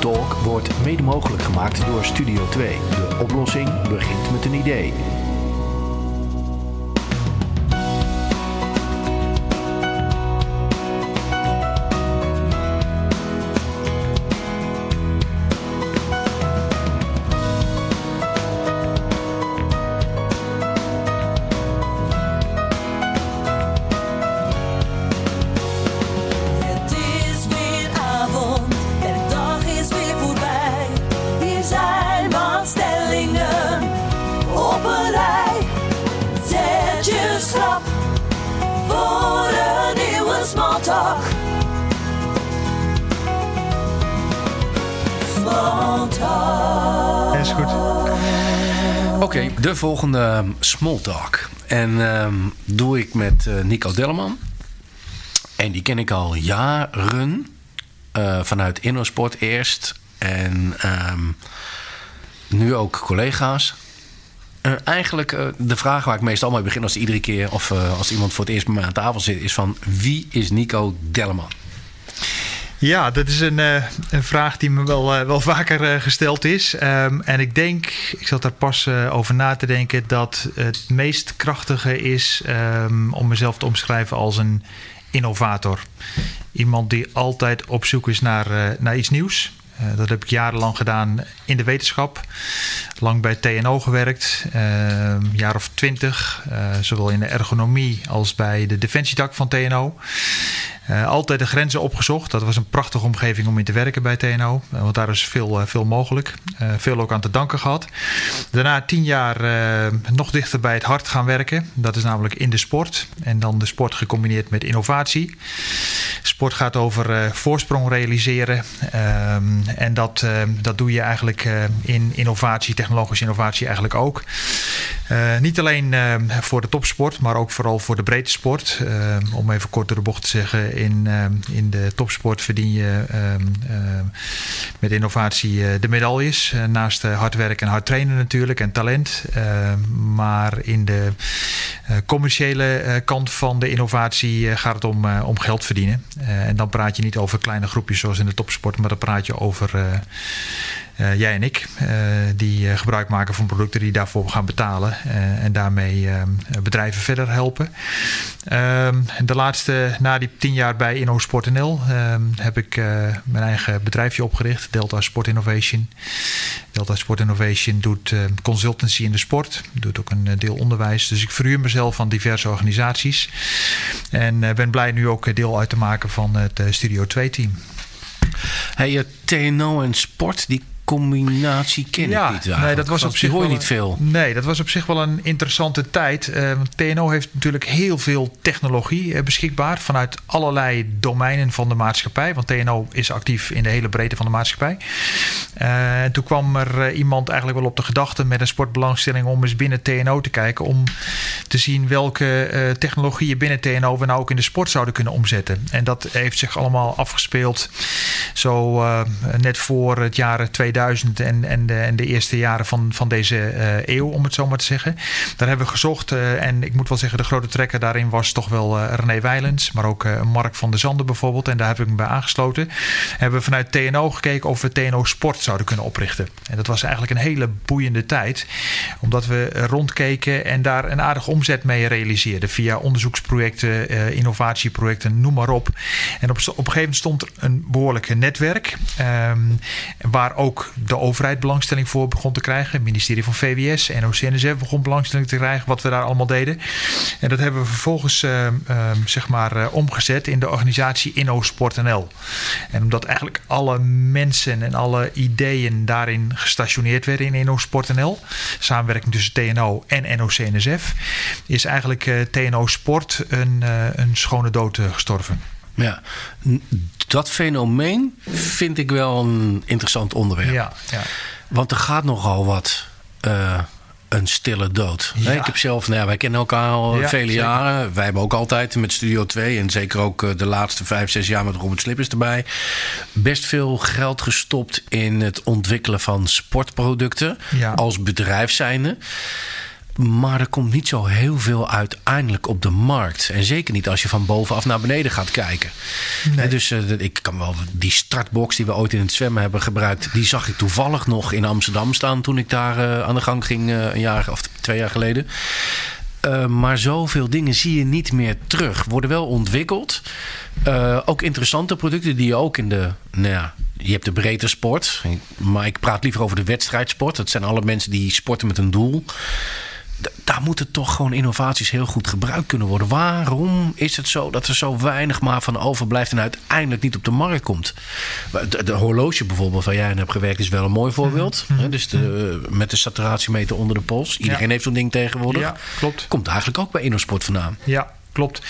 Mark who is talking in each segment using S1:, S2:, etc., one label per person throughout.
S1: Talk wordt mede mogelijk gemaakt door Studio 2. De oplossing begint met een idee.
S2: Is
S3: goed.
S1: Oké, de volgende small talk. En ehm, doe ik met eh, Nico Delleman. En die ken ik al jaren. eh, vanuit Innosport eerst. En ehm, nu ook collega's. Eh, eigenlijk de vraag waar ik meestal mee begin als iedere keer... of als iemand voor het eerst bij mij aan tafel zit... is van wie is Nico Delleman?
S3: Ja, dat is een, eh, een vraag die me wel, eh, wel vaker eh, gesteld is. Ehm, en ik denk, ik zat daar pas over na te denken, dat het meest krachtige is ehm, om mezelf te omschrijven als een innovator. Iemand die altijd op zoek is naar, naar iets nieuws. Dat heb ik jarenlang gedaan in de wetenschap. Lang bij TNO gewerkt, een jaar of twintig. zowel in de ergonomie als bij de defensietak van TNO. Eh, altijd de grenzen opgezocht. Dat was een prachtige omgeving om in te werken bij TNO. eh, want daar is veel, eh, veel mogelijk. Veel ook aan te danken gehad. Daarna tien jaar nog dichter bij het hart gaan werken. Dat is namelijk in de sport. En dan de sport gecombineerd met innovatie. Sport gaat over voorsprong realiseren. Ehm, en dat, dat doe je eigenlijk in innovatie, technologische innovatie eigenlijk ook. Niet alleen voor de topsport, maar ook vooral voor de breedte sport. Eh, om even kort door de bocht te zeggen, in, eh, in de topsport verdien je ehm, eh, met innovatie eh, de medailles. Eh, naast eh, hard werken en hard trainen natuurlijk en talent. Maar in de commerciële kant van de innovatie gaat het om, om geld verdienen. En dan praat je niet over kleine groepjes zoals in de topsport, maar dan praat je over eh, jij en ik, eh, die eh, gebruik maken van producten die daarvoor gaan betalen en daarmee bedrijven verder helpen. Ehm, de laatste, na die tien jaar bij InnoSport.nl, ehm, heb ik mijn eigen bedrijfje opgericht, Delta Sport Innovation. Delta Sport Innovation doet eh, consultancy in de sport, doet ook een deel onderwijs. Dus ik verhuur mezelf van diverse organisaties. En ben blij nu ook deel uit te maken van het Studio 2-team.
S1: Hey, TNO en sport, die combinatie ken ik niet
S3: nee, dat was op zich
S1: hoor niet veel.
S3: Nee, dat was op zich wel een interessante tijd. Eh, want TNO heeft natuurlijk heel veel technologie eh, beschikbaar vanuit allerlei domeinen van de maatschappij. Want TNO is actief in de hele breedte van de maatschappij. Eh, en toen kwam er eh, iemand eigenlijk wel op de gedachte met een sportbelangstelling om eens binnen TNO te kijken. Om te zien welke eh, technologieën binnen TNO we nou ook in de sport zouden kunnen omzetten. En dat heeft zich allemaal afgespeeld zo eh, net voor het jaar 2000 en, en, de, en de eerste jaren van, van deze eh, eeuw, om het zo maar te zeggen. Daar hebben we gezocht eh, en ik moet wel zeggen, de grote trekker daarin was toch wel eh, René Wijlens, maar ook Mark van der Zanden bijvoorbeeld. En daar heb ik me bij aangesloten. Hebben we vanuit TNO gekeken of we TNO Sport zouden kunnen oprichten. En dat was eigenlijk een hele boeiende tijd, omdat we rondkeken en daar een aardige omzet mee realiseerden via onderzoeksprojecten, innovatieprojecten, noem maar op. En op, een gegeven moment stond er een behoorlijke netwerk, ehm, waar ook de overheid belangstelling voor begon te krijgen. Het ministerie van VWS, NOC-NSF begon belangstelling te krijgen, wat we daar allemaal deden. En dat hebben we vervolgens ehm, ehm, zeg maar, eh, omgezet in de organisatie InnoSport.nl. En omdat eigenlijk alle mensen en alle ideeën daarin gestationeerd werden in InnoSport.nl, samenwerking tussen TNO en NOC-NSF, is eigenlijk eh, TNO Sport een, eh, een schone dood gestorven.
S1: Ja, dat fenomeen vind ik wel een interessant onderwerp.
S3: Ja, ja.
S1: Want er gaat nogal wat eh, een stille dood.
S3: Ja.
S1: Ik heb zelf, nou ja, wij kennen elkaar al
S3: Ja,
S1: vele
S3: zeker.
S1: jaren. Wij hebben ook altijd met Studio 2 en zeker ook eh, de laatste vijf, zes jaar met Robert Slippers erbij. Best veel geld gestopt in het ontwikkelen van sportproducten als bedrijf zijnde. Maar er komt niet zo heel veel uiteindelijk op de markt. En zeker niet als je van bovenaf naar beneden gaat kijken.
S3: Nee.
S1: Dus eh, ik kan wel die startbox die we ooit in het zwemmen hebben gebruikt. Die zag ik toevallig nog in Amsterdam staan toen ik daar eh, aan de gang ging eh, een jaar of twee jaar geleden. Uh, maar zoveel dingen zie je niet meer terug. Worden wel ontwikkeld. Uh, ook interessante producten die je ook in de. Nou ja, je hebt de breedte sport. Maar ik praat liever over de wedstrijdsport. Dat zijn alle mensen die sporten met een doel. Daar moeten toch gewoon innovaties heel goed gebruikt kunnen worden. Waarom is het zo dat er zo weinig maar van overblijft en uiteindelijk niet op de markt komt? De, de horloge bijvoorbeeld, waar jij aan hebt gewerkt, is wel een mooi voorbeeld. Mm -hmm. Dus de, met de saturatiemeter onder de pols. Iedereen ja. heeft zo'n ding tegenwoordig.
S3: Ja, klopt.
S1: Komt eigenlijk ook bij InnoSport vandaan.
S3: Ja, klopt.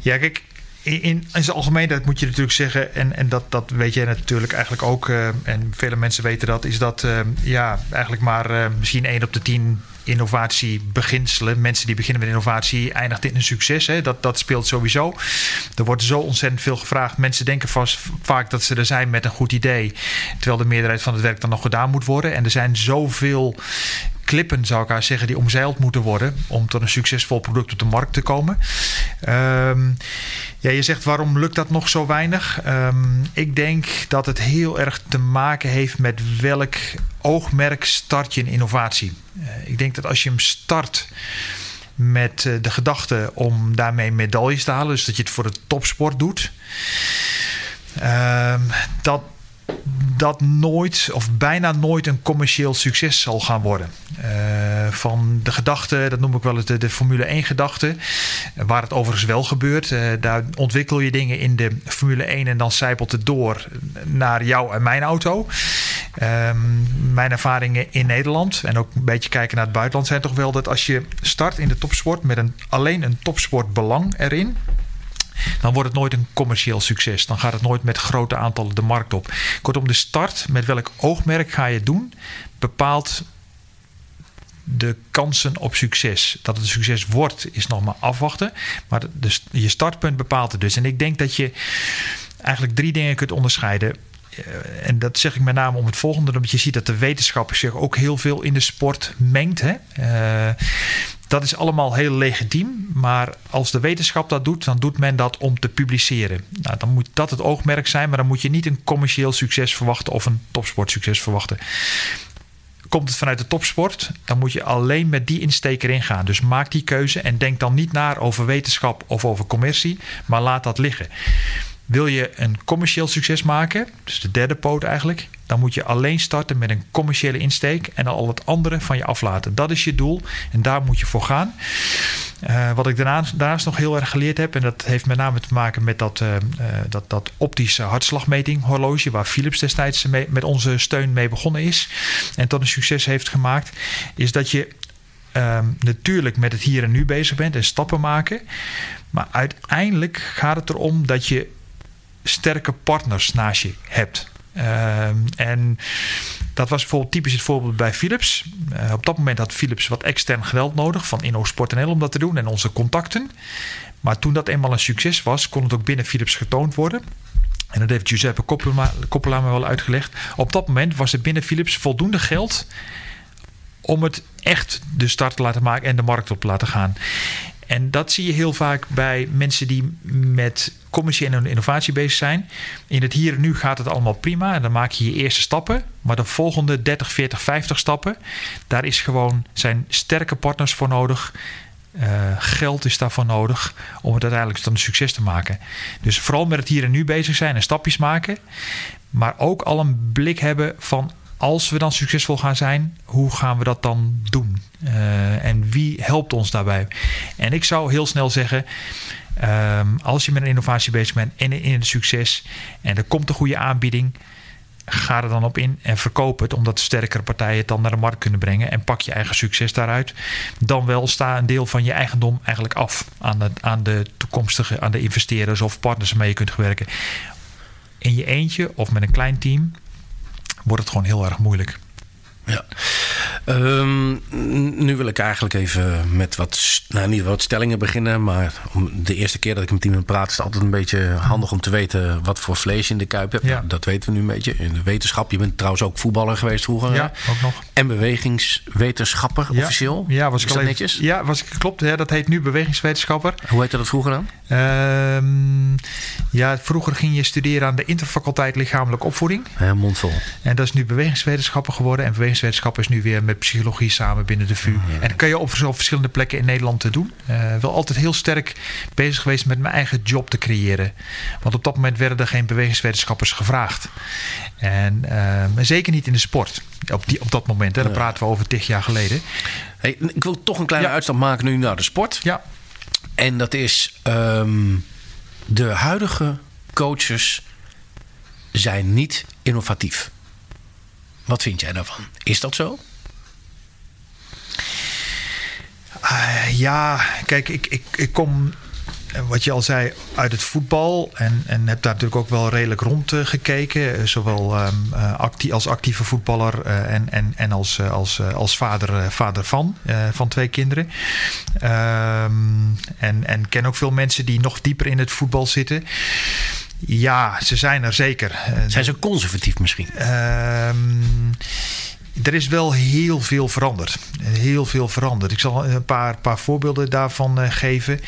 S3: Ja, kijk, in, in zijn algemeenheid moet je natuurlijk zeggen, en, en dat, dat weet jij natuurlijk eigenlijk ook, uh, en vele mensen weten dat, is dat uh, ja, eigenlijk maar uh, misschien 1 op de 10 innovatiebeginselen. Mensen die beginnen met innovatie eindigt in een succes. Hè? Dat, dat speelt sowieso. Er wordt zo ontzettend veel gevraagd. Mensen denken vast vaak dat ze er zijn met een goed idee. Terwijl de meerderheid van het werk dan nog gedaan moet worden. En er zijn zoveel klippen, zou ik haar zeggen, die omzeild moeten worden om tot een succesvol product op de markt te komen. Um, ja, je zegt waarom lukt dat nog zo weinig? Um, ik denk dat het heel erg te maken heeft met welk oogmerk start je een innovatie. Uh, ik denk dat als je hem start met uh, de gedachte om daarmee medailles te halen, dus dat je het voor de topsport doet, um, dat dat nooit of bijna nooit een commercieel succes zal gaan worden. Uh, van de gedachte, dat noem ik wel eens de, de Formule 1 gedachte, waar het overigens wel gebeurt. Uh, daar ontwikkel je dingen in de Formule 1 en dan zijpelt het door naar jou en mijn auto. Um, mijn ervaringen in Nederland en ook een beetje kijken naar het buitenland zijn toch wel dat als je start in de topsport met een, alleen een topsportbelang erin, dan wordt het nooit een commercieel succes. Dan gaat het nooit met grote aantallen de markt op. Kortom, de start, met welk oogmerk ga je doen, bepaalt de kansen op succes. Dat het een succes wordt, is nog maar afwachten. Maar je startpunt bepaalt het dus. En ik denk dat je eigenlijk drie dingen kunt onderscheiden. En dat zeg ik met name om het volgende. Omdat je ziet dat de wetenschap zich ook heel veel in de sport mengt. Hè? Uh, dat is allemaal heel legitiem. Maar als de wetenschap dat doet, dan doet men dat om te publiceren. Nou, dan moet dat het oogmerk zijn. Maar dan moet je niet een commercieel succes verwachten of een topsportsucces verwachten. Komt het vanuit de topsport, dan moet je alleen met die insteek erin gaan. Dus maak die keuze en denk dan niet naar over wetenschap of over commercie, maar laat dat liggen. Wil je een commercieel succes maken, dus de derde poot eigenlijk, dan moet je alleen starten met een commerciële insteek en al het andere van je aflaten. Dat is je doel en daar moet je voor gaan. Uh, wat ik daarnaast, nog heel erg geleerd heb, en dat heeft met name te maken met dat, uh, uh, dat, dat optische hartslagmeting horloge, waar Philips destijds mee, met onze steun mee begonnen is en tot een succes heeft gemaakt, is dat je um, natuurlijk met het hier en nu bezig bent en stappen maken. Maar uiteindelijk gaat het erom dat je sterke partners naast je hebt. Uh, en dat was bijvoorbeeld typisch het voorbeeld bij Philips. Uh, op dat moment had Philips wat extern geweld nodig van InnoSport.nl om dat te doen en onze contacten. Maar toen dat eenmaal een succes was, kon het ook binnen Philips getoond worden. En dat heeft Giuseppe Koppela me wel uitgelegd. Op dat moment was er binnen Philips voldoende geld om het echt de start te laten maken en de markt op te laten gaan. En dat zie je heel vaak bij mensen die met commerciële innovatie bezig zijn. In het hier en nu gaat het allemaal prima en dan maak je je eerste stappen. Maar de volgende 30, 40, 50 stappen, daar is gewoon, zijn sterke partners voor nodig. Uh, geld is daarvoor nodig om het uiteindelijk tot een succes te maken. Dus vooral met het hier en nu bezig zijn en stapjes maken. Maar ook al een blik hebben van als we dan succesvol gaan zijn, hoe gaan we dat dan doen? Uh, en wie helpt ons daarbij? En ik zou heel snel zeggen. Um, als je met een innovatie bezig bent en in het succes en er komt een goede aanbieding, ga er dan op in en verkoop het, omdat sterkere partijen het dan naar de markt kunnen brengen en pak je eigen succes daaruit. Dan wel sta een deel van je eigendom eigenlijk af aan de, aan de toekomstige, aan de investeerders of partners waarmee je kunt werken. In je eentje of met een klein team wordt het gewoon heel erg moeilijk.
S1: Ja. Ehm, nu wil ik eigenlijk even met wat, nou niet wat stellingen beginnen. Maar om de eerste keer dat ik met iemand praat, is het altijd een beetje handig om te weten wat voor vlees je in de kuip hebt.
S3: Ja.
S1: Nou, dat weten we nu een beetje. In de wetenschap, je bent trouwens ook voetballer geweest vroeger.
S3: Ja, ook nog.
S1: En bewegingswetenschapper
S3: Ja.
S1: officieel.
S3: Ja, was ik al even-
S1: netjes?
S3: Ja, was ik, klopt. Ja, dat heet nu bewegingswetenschapper.
S1: Hoe heette dat vroeger dan?
S3: Ehm, ja, vroeger ging je studeren aan de interfaculteit lichamelijke opvoeding.
S1: Ja, mondvol.
S3: En dat is nu bewegingswetenschapper geworden. En is nu weer met psychologie samen binnen de VU. En dat kan je op vers- op verschillende plekken in Nederland te doen. Eh wel altijd heel sterk bezig geweest met mijn eigen job te creëren. Want op dat moment werden er geen bewegingswetenschappers gevraagd. En eh, zeker niet in de sport. Op, die, op dat moment. Hè. Dan
S1: Ja.
S3: praten we over tig jaar geleden.
S1: Hey, ik wil toch een kleine
S3: Ja.
S1: uitstap maken nu naar de sport.
S3: Ja,
S1: En dat is ehm, de huidige coaches zijn niet innovatief. Wat vind jij daarvan? Is dat zo?
S3: Eh, ja, kijk, ik, ik, ik kom, eh, wat je al zei, uit het voetbal. En, en heb daar natuurlijk ook wel redelijk rond eh, gekeken. Zowel actie, als actieve voetballer en, en, en als, als, als vader, vader van, van twee kinderen. Ehm, en, en ken ook veel mensen die nog dieper in het voetbal zitten. Ja, ze zijn er zeker. Eh,
S1: Zijn ze conservatief misschien?
S3: Ehm, er is wel heel veel veranderd. Heel veel veranderd. Ik zal een paar, paar voorbeelden daarvan eh, geven.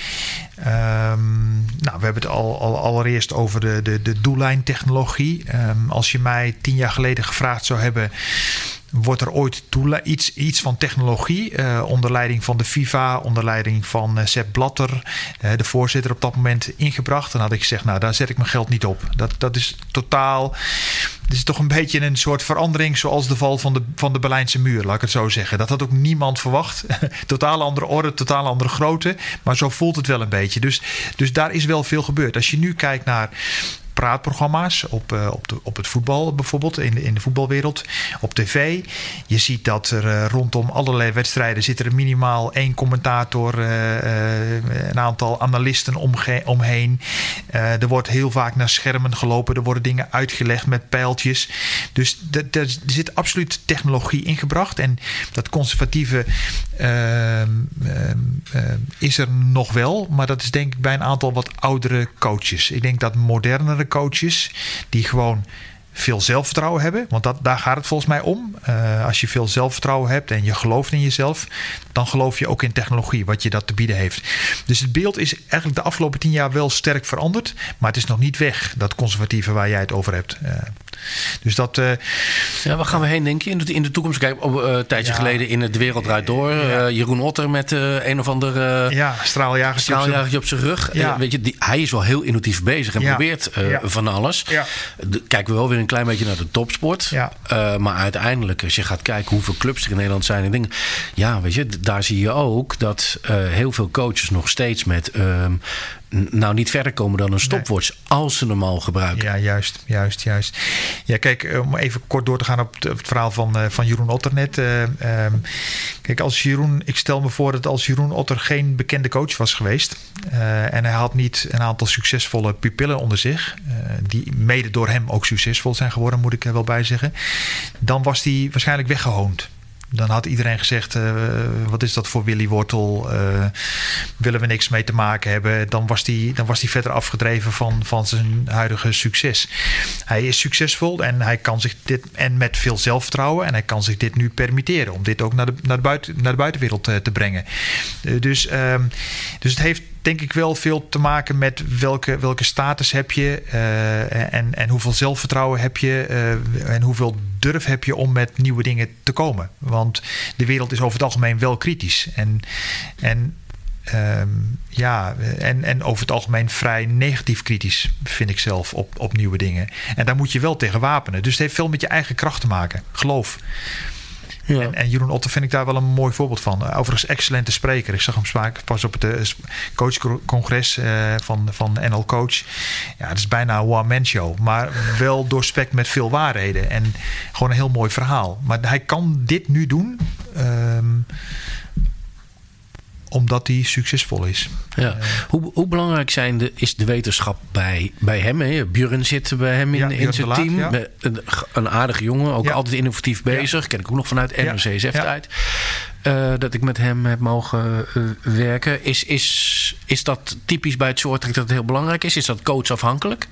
S3: Ehm, nou, we hebben het al, al allereerst over de, de, de doellijntechnologie. Ehm, als je mij tien jaar geleden gevraagd zou hebben. Wordt er ooit iets, iets van technologie eh, onder leiding van de FIFA, onder leiding van eh, Sepp Blatter, eh, de voorzitter op dat moment, ingebracht? Dan had ik gezegd, nou daar zet ik mijn geld niet op. Dat, dat is totaal. Het is toch een beetje een soort verandering zoals de val van de, van de Berlijnse muur, laat ik het zo zeggen. Dat had ook niemand verwacht. totaal andere orde, totaal andere grootte. Maar zo voelt het wel een beetje. Dus, dus daar is wel veel gebeurd. Als je nu kijkt naar praatprogramma's op, eh, op, de, op het voetbal bijvoorbeeld, in de, in de voetbalwereld, op tv. Je ziet dat er eh, rondom allerlei wedstrijden zit er minimaal één commentator, eh, een aantal analisten omheen. Er wordt heel vaak naar schermen gelopen, er worden dingen uitgelegd met pijltjes. Dus er zit absoluut technologie ingebracht. En dat conservatieve ehm, ehm, ehm, is er nog wel, maar dat is denk ik bij een aantal wat oudere coaches. Ik denk dat modernere coaches die gewoon veel zelfvertrouwen hebben, want dat, daar gaat het volgens mij om. Eh, als je veel zelfvertrouwen hebt en je gelooft in jezelf, dan geloof je ook in technologie, wat je dat te bieden heeft. Dus het beeld is eigenlijk de afgelopen tien jaar wel sterk veranderd, maar het is nog niet weg, dat conservatieve waar jij het over hebt. Eh, dus dat. eh,
S1: Ja, waar gaan we heen, denk je, in de, in de toekomst? Kijk, op, een tijdje
S3: Ja.
S1: geleden in het Wereld Draait Door.
S3: Ja.
S1: Jeroen Otter met een of ander
S3: ja, straaljagertje. op z'n-
S1: straaljagertje op zijn rug.
S3: Ja.
S1: Weet je, die, hij is wel heel innovatief bezig en probeert van alles.
S3: Ja.
S1: De- kijken we wel weer een klein beetje naar de topsport.
S3: Ja.
S1: Eh, maar uiteindelijk, als je gaat kijken hoeveel clubs er in Nederland zijn en dingen. Ja, weet je, daar zie je ook dat eh, heel veel coaches nog steeds met. ehm, nou, niet verder komen dan een stopwatch. Als ze hem al gebruiken.
S3: Ja, juist, juist, juist. Ja, kijk, om even kort door te gaan op, het- op het verhaal van, eh, van Jeroen Otter net. eh, ehm, kijk, als Jeroen, ik stel me voor dat als Jeroen Otter geen bekende coach was geweest. eh, en hij had niet een aantal succesvolle pupillen onder zich. die mede door hem ook succesvol zijn geworden, moet ik er wel bij zeggen. Dan was hij waarschijnlijk weggehoond. Dan had iedereen gezegd: eh, wat is dat voor Willy Wortel? Eh, willen we niks mee te maken hebben? Dan was hij dan was die verder afgedreven van, van zijn huidige succes. Hij is succesvol en hij kan zich dit, en met veel zelfvertrouwen, en hij kan zich dit nu permitteren om dit ook naar de, naar de, buiten, naar de buitenwereld eh, te brengen. Dus, ehm, dus het heeft denk ik wel veel te maken met welke, welke status heb je eh, en, en hoeveel zelfvertrouwen heb je eh, en hoeveel durf heb je om met nieuwe dingen te komen. Want de wereld is over het algemeen wel kritisch. En, en ehm, ja, en, en over het algemeen vrij negatief kritisch, vind ik zelf, op, op nieuwe dingen. En daar moet je wel tegen wapenen. Dus het heeft veel met je eigen kracht te maken. Geloof. En, en Jeroen Otter vind ik daar wel een mooi voorbeeld van. Overigens, excellente spreker. Ik zag hem pas op het eh, coachcongres eh, van, van NL Coach. Ja, het is bijna een one-man show. Maar wel doorspekt met veel waarheden. En gewoon een heel mooi verhaal. Maar hij kan dit nu doen. ehm, omdat die succesvol is.
S1: Ja. hoe, hoe belangrijk zijn de, is de wetenschap bij, bij hem? Hè? Björn zit bij hem in,
S3: Ja,
S1: in
S3: Björn
S1: zijn
S3: Laat,
S1: team.
S3: ja.
S1: Een, een aardige jongen, ook altijd innovatief bezig. Ken ik ook nog vanuit
S3: Ja.
S1: NRC-tijd. dat ik met hem heb mogen eh, werken. Is, is, is dat typisch bij het soort dat het heel belangrijk is? Is dat coachafhankelijk?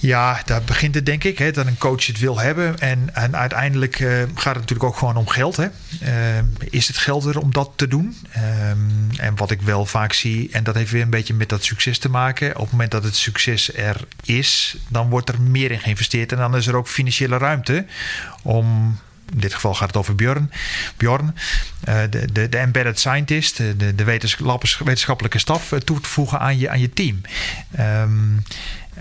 S3: Ja, daar begint het denk ik. Hè, dat een coach het wil hebben. En, en uiteindelijk eh, gaat het natuurlijk ook gewoon om geld. Hè. Eh, is het geld er om dat te doen? Ehm, en wat ik wel vaak zie, en dat heeft weer een beetje met dat succes te maken. Op het moment dat het succes er is, dan wordt er meer in geïnvesteerd. En dan is er ook financiële ruimte om. In dit geval gaat het over Bjorn. Bjorn, eh, de, de, de embedded scientist, de, de wetenschappelijke staf toe te voegen aan je, aan je team. Ehm,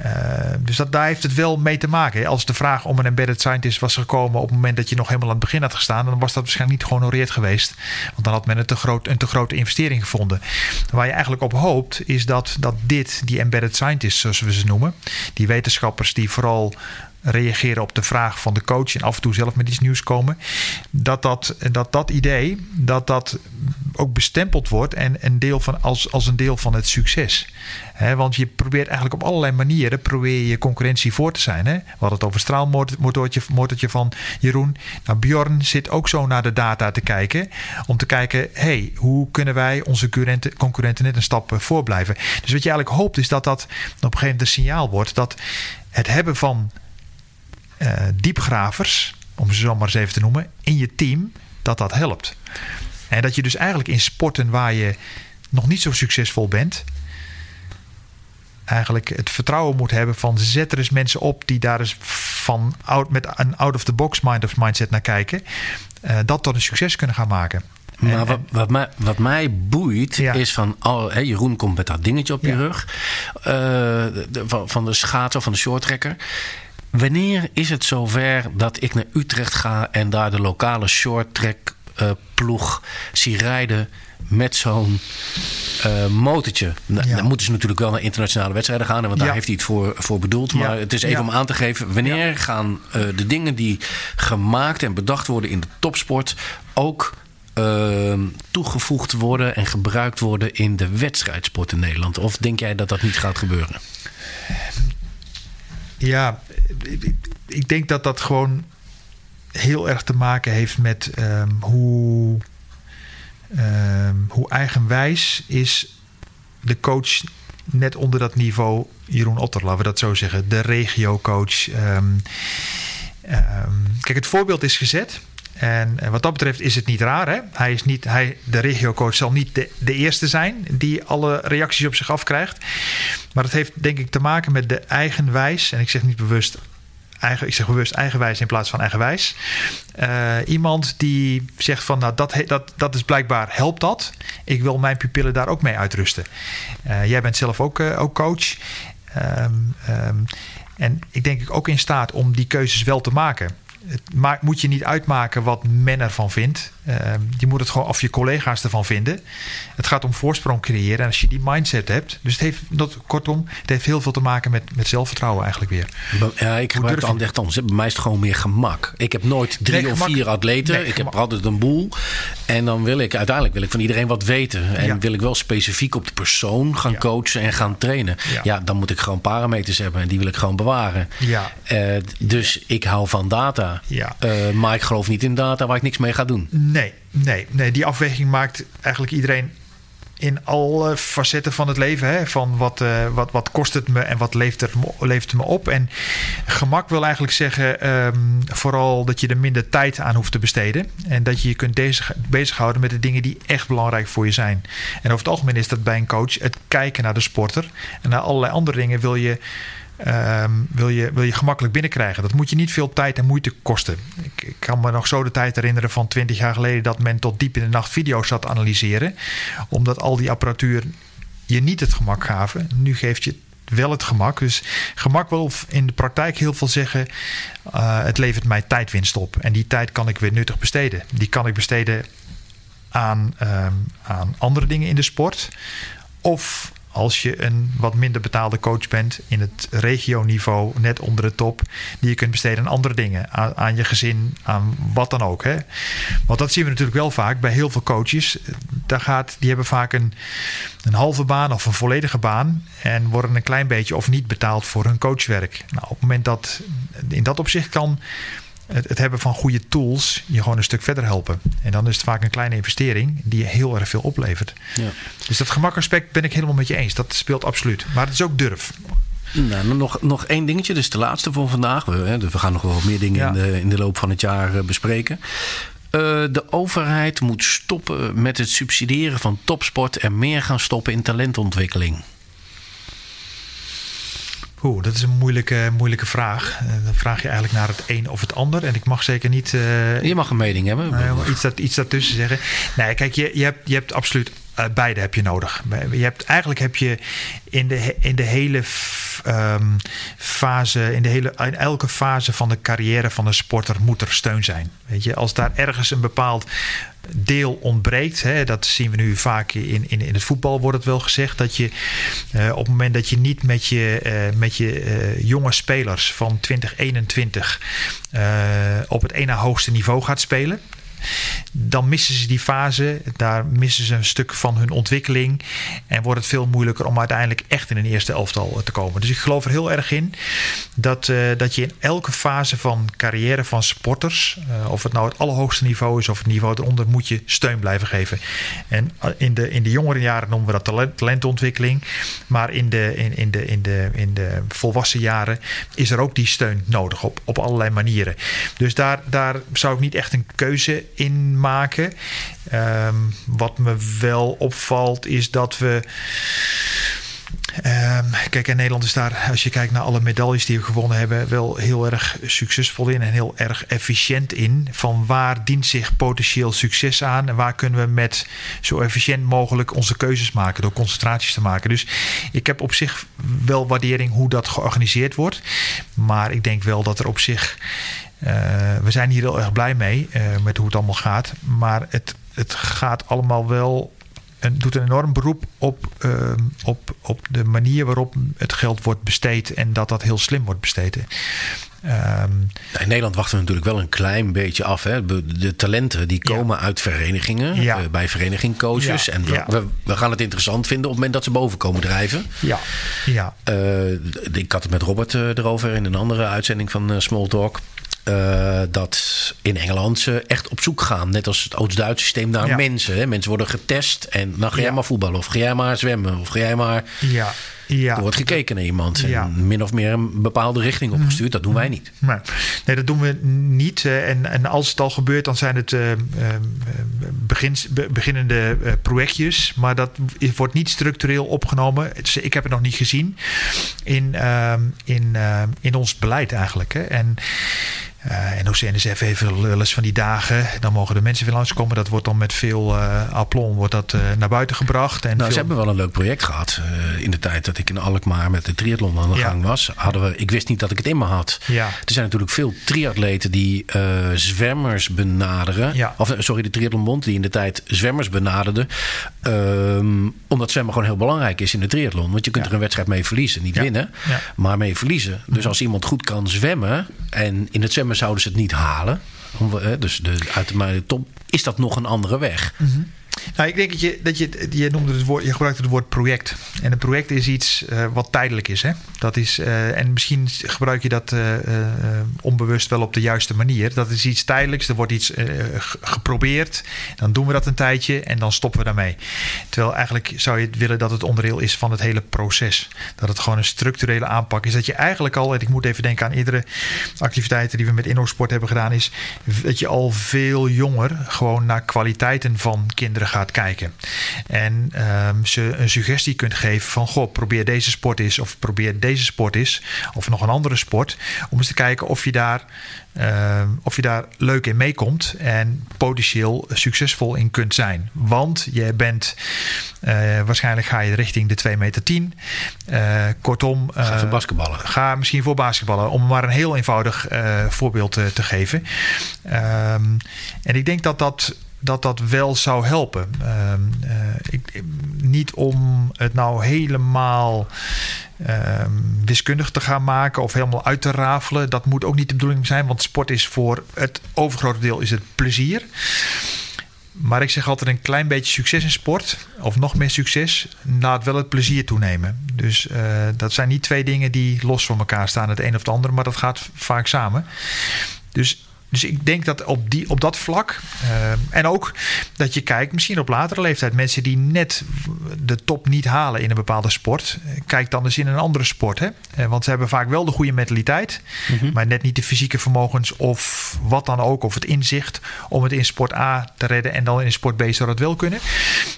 S3: eh, dus dat, daar heeft het wel mee te maken. Als de vraag om een embedded scientist was gekomen op het moment dat je nog helemaal aan het begin had gestaan, dan was dat waarschijnlijk niet gehonoreerd geweest. Want dan had men een te, groot, een te grote investering gevonden. Waar je eigenlijk op hoopt, is dat, dat dit, die embedded scientists, zoals we ze noemen, die wetenschappers die vooral reageren op de vraag van de coach en af en toe zelf met iets nieuws komen, dat dat, dat, dat idee, dat dat ook bestempeld wordt en een deel van, als, als een deel van het succes. Hè, want je probeert eigenlijk op allerlei manieren probeer je, concurrentie voor te zijn. Hè? We hadden het over straalmotortje motortje van Jeroen. Nou, Bjorn zit ook zo naar de data te kijken. Om te kijken, hey, hoe kunnen wij onze concurrenten, concurrenten net een stap eh, voor blijven. Dus wat je eigenlijk hoopt is dat dat op een gegeven moment een signaal wordt. Dat het hebben van diepgravers, om ze zo maar eens even te noemen, in je team, dat dat helpt. En dat je dus eigenlijk in sporten waar je nog niet zo succesvol bent, eigenlijk het vertrouwen moet hebben van zet er eens mensen op die daar eens van out, met een out-of-the-box mind of mindset naar kijken, eh, dat tot een succes kunnen gaan maken.
S1: Maar
S3: En-
S1: wat,
S3: en-
S1: wat, mij, wat mij boeit
S3: Ja.
S1: is van... Oh, Jeroen komt met dat dingetje op je rug. eh, de- de- van, van de schaatser, van de shorttrekker. Wanneer is het zover dat ik naar Utrecht ga... en daar de lokale shorttrack eh, ploeg zie rijden... met zo'n eh motortje. Nou,
S3: Ja.
S1: Dan moeten ze natuurlijk wel naar internationale wedstrijden gaan... want daar
S3: Ja.
S1: heeft hij het voor, voor bedoeld. Maar
S3: Ja.
S1: het is even om aan te geven... wanneer gaan eh, de dingen die gemaakt en bedacht worden in de topsport... ook ehm, toegevoegd worden en gebruikt worden in de wedstrijdsport in Nederland? Of denk jij dat dat niet gaat gebeuren?
S3: Ja, ik- denk dat dat gewoon heel erg te maken heeft met ehm, hoe, ehm, hoe eigenwijs is de coach net onder dat niveau Jeroen Otter, laten we dat zo zeggen. De regiocoach. Ehm, kijk, het voorbeeld is gezet. En wat dat betreft is het niet raar. Hè? Hij is niet, hij, de regiocoach zal niet de, eerste zijn die alle reacties op zich afkrijgt. Maar het heeft denk ik te maken met de eigenwijs. En ik zeg niet bewust eigen, ik zeg bewust eigenwijs in plaats van eigenwijs. Eh, iemand die zegt van nou dat, dat, dat is blijkbaar helpt dat. Ik wil mijn pupillen daar ook mee uitrusten. Eh, jij bent zelf ook, eh, ook coach. Ehm, ehm, en ik denk ook in staat om die keuzes wel te maken. Het moet je niet uitmaken wat men ervan vindt. Ehm, je moet het gewoon of je collega's ervan vinden. Het gaat om voorsprong creëren. En als je die mindset hebt. Dus het heeft, dat, kortom, het heeft heel veel te maken met, met zelfvertrouwen eigenlijk weer.
S1: Ja, ik gebruik het echt anders. Bij mij is het gewoon meer gemak. Ik heb nooit drie
S3: Nee,
S1: of vier atleten.
S3: nee,
S1: ik heb altijd een boel. En dan wil ik uiteindelijk wil ik van iedereen wat weten. En
S3: Ja.
S1: wil ik wel specifiek op de persoon gaan
S3: Ja.
S1: coachen en gaan trainen.
S3: Ja.
S1: Ja. dan moet ik gewoon parameters hebben. En die wil ik gewoon bewaren.
S3: Ja.
S1: Eh, dus ik hou van data.
S3: Ja.
S1: Eh, maar ik geloof niet in data waar ik niks mee ga doen.
S3: Nee, nee, nee. Die afweging maakt eigenlijk iedereen in alle facetten van het leven. Hè? Van wat, eh, wat, wat kost het me en wat me, levert het me op. En gemak wil eigenlijk zeggen ehm, vooral dat je er minder tijd aan hoeft te besteden. En dat je je kunt bezig, bezighouden met de dingen die echt belangrijk voor je zijn. En over het algemeen is dat bij een coach het kijken naar de sporter. En naar allerlei andere dingen wil je ehm, wil, je, wil je gemakkelijk binnenkrijgen. Dat moet je niet veel tijd en moeite kosten. Ik, ik kan me nog zo de tijd herinneren van 20 jaar geleden dat men tot diep in de nacht video's zat analyseren. Omdat al die apparatuur je niet het gemak gaven. Nu geeft je wel het gemak. Dus gemak wil in de praktijk heel veel zeggen. eh, het levert mij tijdwinst op. En die tijd kan ik weer nuttig besteden. Die kan ik besteden aan, ehm, aan andere dingen in de sport. Of als je een wat minder betaalde coach bent in het regioniveau, net onder de top, die je kunt besteden aan andere dingen, aan, je gezin, aan wat dan ook. Hè? Want dat zien we natuurlijk wel vaak bij heel veel coaches. Daar gaat, die hebben vaak een, een halve baan of een volledige baan en worden een klein beetje of niet betaald voor hun coachwerk. Nou, op het moment dat in dat opzicht kan het, het, hebben van goede tools je gewoon een stuk verder helpen. En dan is het vaak een kleine investering die je heel erg veel oplevert. Ja. Dus dat gemakaspect ben ik helemaal met je eens. Dat speelt absoluut. Maar het is ook durf.
S1: Nou, nog, nog één dingetje, dus de laatste voor vandaag. We, hè, we gaan nog wel meer dingen in, de, in de loop van het jaar eh, bespreken. Uh, de overheid moet stoppen met het subsidiëren van topsport en meer gaan stoppen in talentontwikkeling.
S3: Oeh, dat is een moeilijke, moeilijke vraag. Eh, dan vraag je eigenlijk naar het een of het ander. En ik mag zeker niet. Uh,
S1: je mag een mening hebben.
S3: Uh, iets, dat, iets daartussen zeggen. Nee, kijk, je, je, hebt, je hebt absoluut beide heb je nodig. Je hebt, eigenlijk heb je in de, in de hele um, fase, in, de hele, in elke fase van de carrière van een sporter moet er steun zijn. Weet je, als daar ergens een bepaald deel ontbreekt. Hè, dat zien we nu vaak in, in, in het voetbal, wordt het wel gezegd. Dat je uh, op het moment dat je niet met je, uh, met je jonge spelers van 2021 op het ene hoogste niveau gaat spelen dan missen ze die fase. Daar missen ze een stuk van hun ontwikkeling. En wordt het veel moeilijker om uiteindelijk echt in een eerste elftal te komen. Dus ik geloof er heel erg in dat, uh, dat je in elke fase van carrière van sporters, uh, of het nou het allerhoogste niveau is of het niveau eronder, moet je steun blijven geven. En eh, in de, in de jongere jaren noemen we dat talent, talentontwikkeling. Maar in de, in, in, de, in, de, in de volwassen jaren is er ook die steun nodig op, op allerlei manieren. Dus daar, daar zou ik niet echt een keuze in maken. Um, wat me wel opvalt is dat we. Um, kijk, in Nederland is daar, als je kijkt naar alle medailles die we gewonnen hebben, wel heel erg succesvol in en heel erg efficiënt in. Van waar dient zich potentieel succes aan en waar kunnen we met zo efficiënt mogelijk onze keuzes maken door concentraties te maken. Dus ik heb op zich wel waardering hoe dat georganiseerd wordt. Maar ik denk wel dat er op zich we zijn hier heel erg blij mee uh, met hoe het allemaal gaat. Maar het, het gaat allemaal wel. En doet een enorm beroep op, uh, op, op de manier waarop het geld wordt besteed. En dat dat heel slim wordt besteed.
S1: Um, in Nederland wachten we natuurlijk wel een klein beetje af. Hè? De talenten die komen ja. uit verenigingen, ja. uh, bij verenigingcoaches. Ja. En we, we, we, gaan het interessant vinden op het moment dat ze boven komen drijven.
S3: Ja. Ja.
S1: Uh, ik had het met Robert erover in een andere uitzending van Small Talk. Uh, dat in Engeland ze echt op zoek gaan. Net als het Oost-Duitse systeem naar ja. mensen. Hè? Mensen worden getest en dan ga jij ja. maar voetballen. Of ga jij maar zwemmen. Of ga jij maar...
S3: Ja. Ja.
S1: Er wordt gekeken naar iemand en ja. min of meer een bepaalde richting opgestuurd. Dat doen wij niet.
S3: Nee, nee dat doen we niet. En, en als het al gebeurt, dan zijn het uh, uh, begins, beginnende uh, projectjes. Maar dat wordt niet structureel opgenomen. Ik heb het nog niet gezien in, in, in ons beleid eigenlijk. Hè. En uh, NOC NSF heeft wel eens van die dagen. Dan mogen de mensen weer langskomen. Dat wordt dan met veel uh, aplomb wordt dat, uh, naar buiten gebracht. En
S1: nou,
S3: veel...
S1: ze hebben wel een leuk project gehad. in de tijd dat ik in Alkmaar met de triathlon aan de ja. gang was. Hadden we, ik wist niet dat ik het in me had.
S3: Ja.
S1: Er zijn natuurlijk veel triatleten die zwemmers benaderen.
S3: Ja.
S1: Of sorry, de triathlonbond die in de tijd zwemmers benaderde. Um, omdat zwemmen gewoon heel belangrijk is in de triathlon. Want je kunt er een wedstrijd mee verliezen. Niet winnen, maar mee verliezen. Dus als iemand goed kan zwemmen en in het zwemmen zouden ze het niet halen. Dus de, uit de top is dat nog een andere weg.
S3: Mm. Nou, ik denk dat je, dat je, je noemde het woord, je gebruikte het woord project. En een project is iets uh, wat tijdelijk is. Hè? Dat is uh, en misschien gebruik je dat uh, onbewust wel op de juiste manier. Dat is iets tijdelijks, er wordt iets geprobeerd. Dan doen we dat een tijdje en dan stoppen we daarmee. Terwijl eigenlijk zou je willen dat het onderdeel is van het hele proces. Dat het gewoon een structurele aanpak is. Dat je eigenlijk al, en ik moet even denken aan eerdere activiteiten die we met InnoSport hebben gedaan, is dat je al veel jonger gewoon naar kwaliteiten van kinderen gaat kijken. En um, ze een suggestie kunt geven van... goh, probeer deze sport eens of probeer deze sport eens... of nog een andere sport... om eens te kijken of je daar, uh, of je daar leuk in meekomt... en potentieel succesvol in kunt zijn. Want je bent... Uh, waarschijnlijk ga je richting de 2 meter 10. Uh, kortom...
S1: ga voor basketballen.
S3: Ga misschien voor basketballen. Om maar een heel eenvoudig voorbeeld te geven. Um, en ik denk dat dat dat dat wel zou helpen. Ehm, eh, ik, niet om het nou helemaal ehm, wiskundig te gaan maken of helemaal uit te rafelen. Dat moet ook niet de bedoeling zijn, want sport is voor het overgrote deel is het plezier. Maar ik zeg altijd een klein beetje succes in sport, of nog meer succes, laat wel het plezier toenemen. Dus eh, dat zijn niet twee dingen die los van elkaar staan, het een of het ander, maar dat gaat vaak samen. Dus dus ik denk dat op, die, op dat vlak. Uh, en ook dat je kijkt, misschien op latere leeftijd, mensen die net de top niet halen in een bepaalde sport. Kijk dan eens in een andere sport. Hè? Uh, want ze hebben vaak wel de goede mentaliteit, mm -hmm. maar net niet de fysieke vermogens of wat dan ook, of het inzicht om het in sport A te redden en dan in sport B zou dat wel kunnen.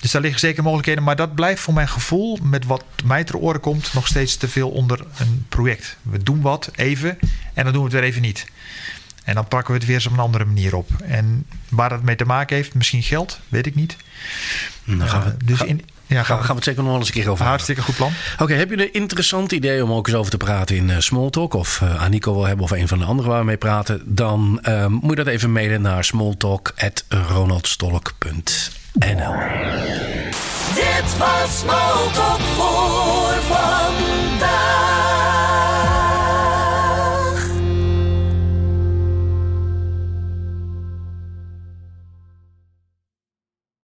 S3: Dus daar liggen zeker mogelijkheden. Maar dat blijft voor mijn gevoel, met wat mij ter oren komt, nog steeds te veel onder een project. We doen wat even en dan doen we het weer even niet. En dan pakken we het weer eens op een andere manier op. En waar dat mee te maken heeft, misschien geld, weet ik niet.
S1: Nou, gaan we, uh, dus in, ja, gaan, we, gaan we het zeker nog wel eens een keer over
S3: Hartstikke goed plan.
S1: Oké, okay, heb je een interessant idee om ook eens over te praten in uh, Smalltalk? Of uh, Anico wil hebben of een van de anderen waar we mee praten? Dan uh, moet je dat even mailen naar smalltalk.ronaldstolk.nl
S2: Dit was Smalltalk voor vandaag.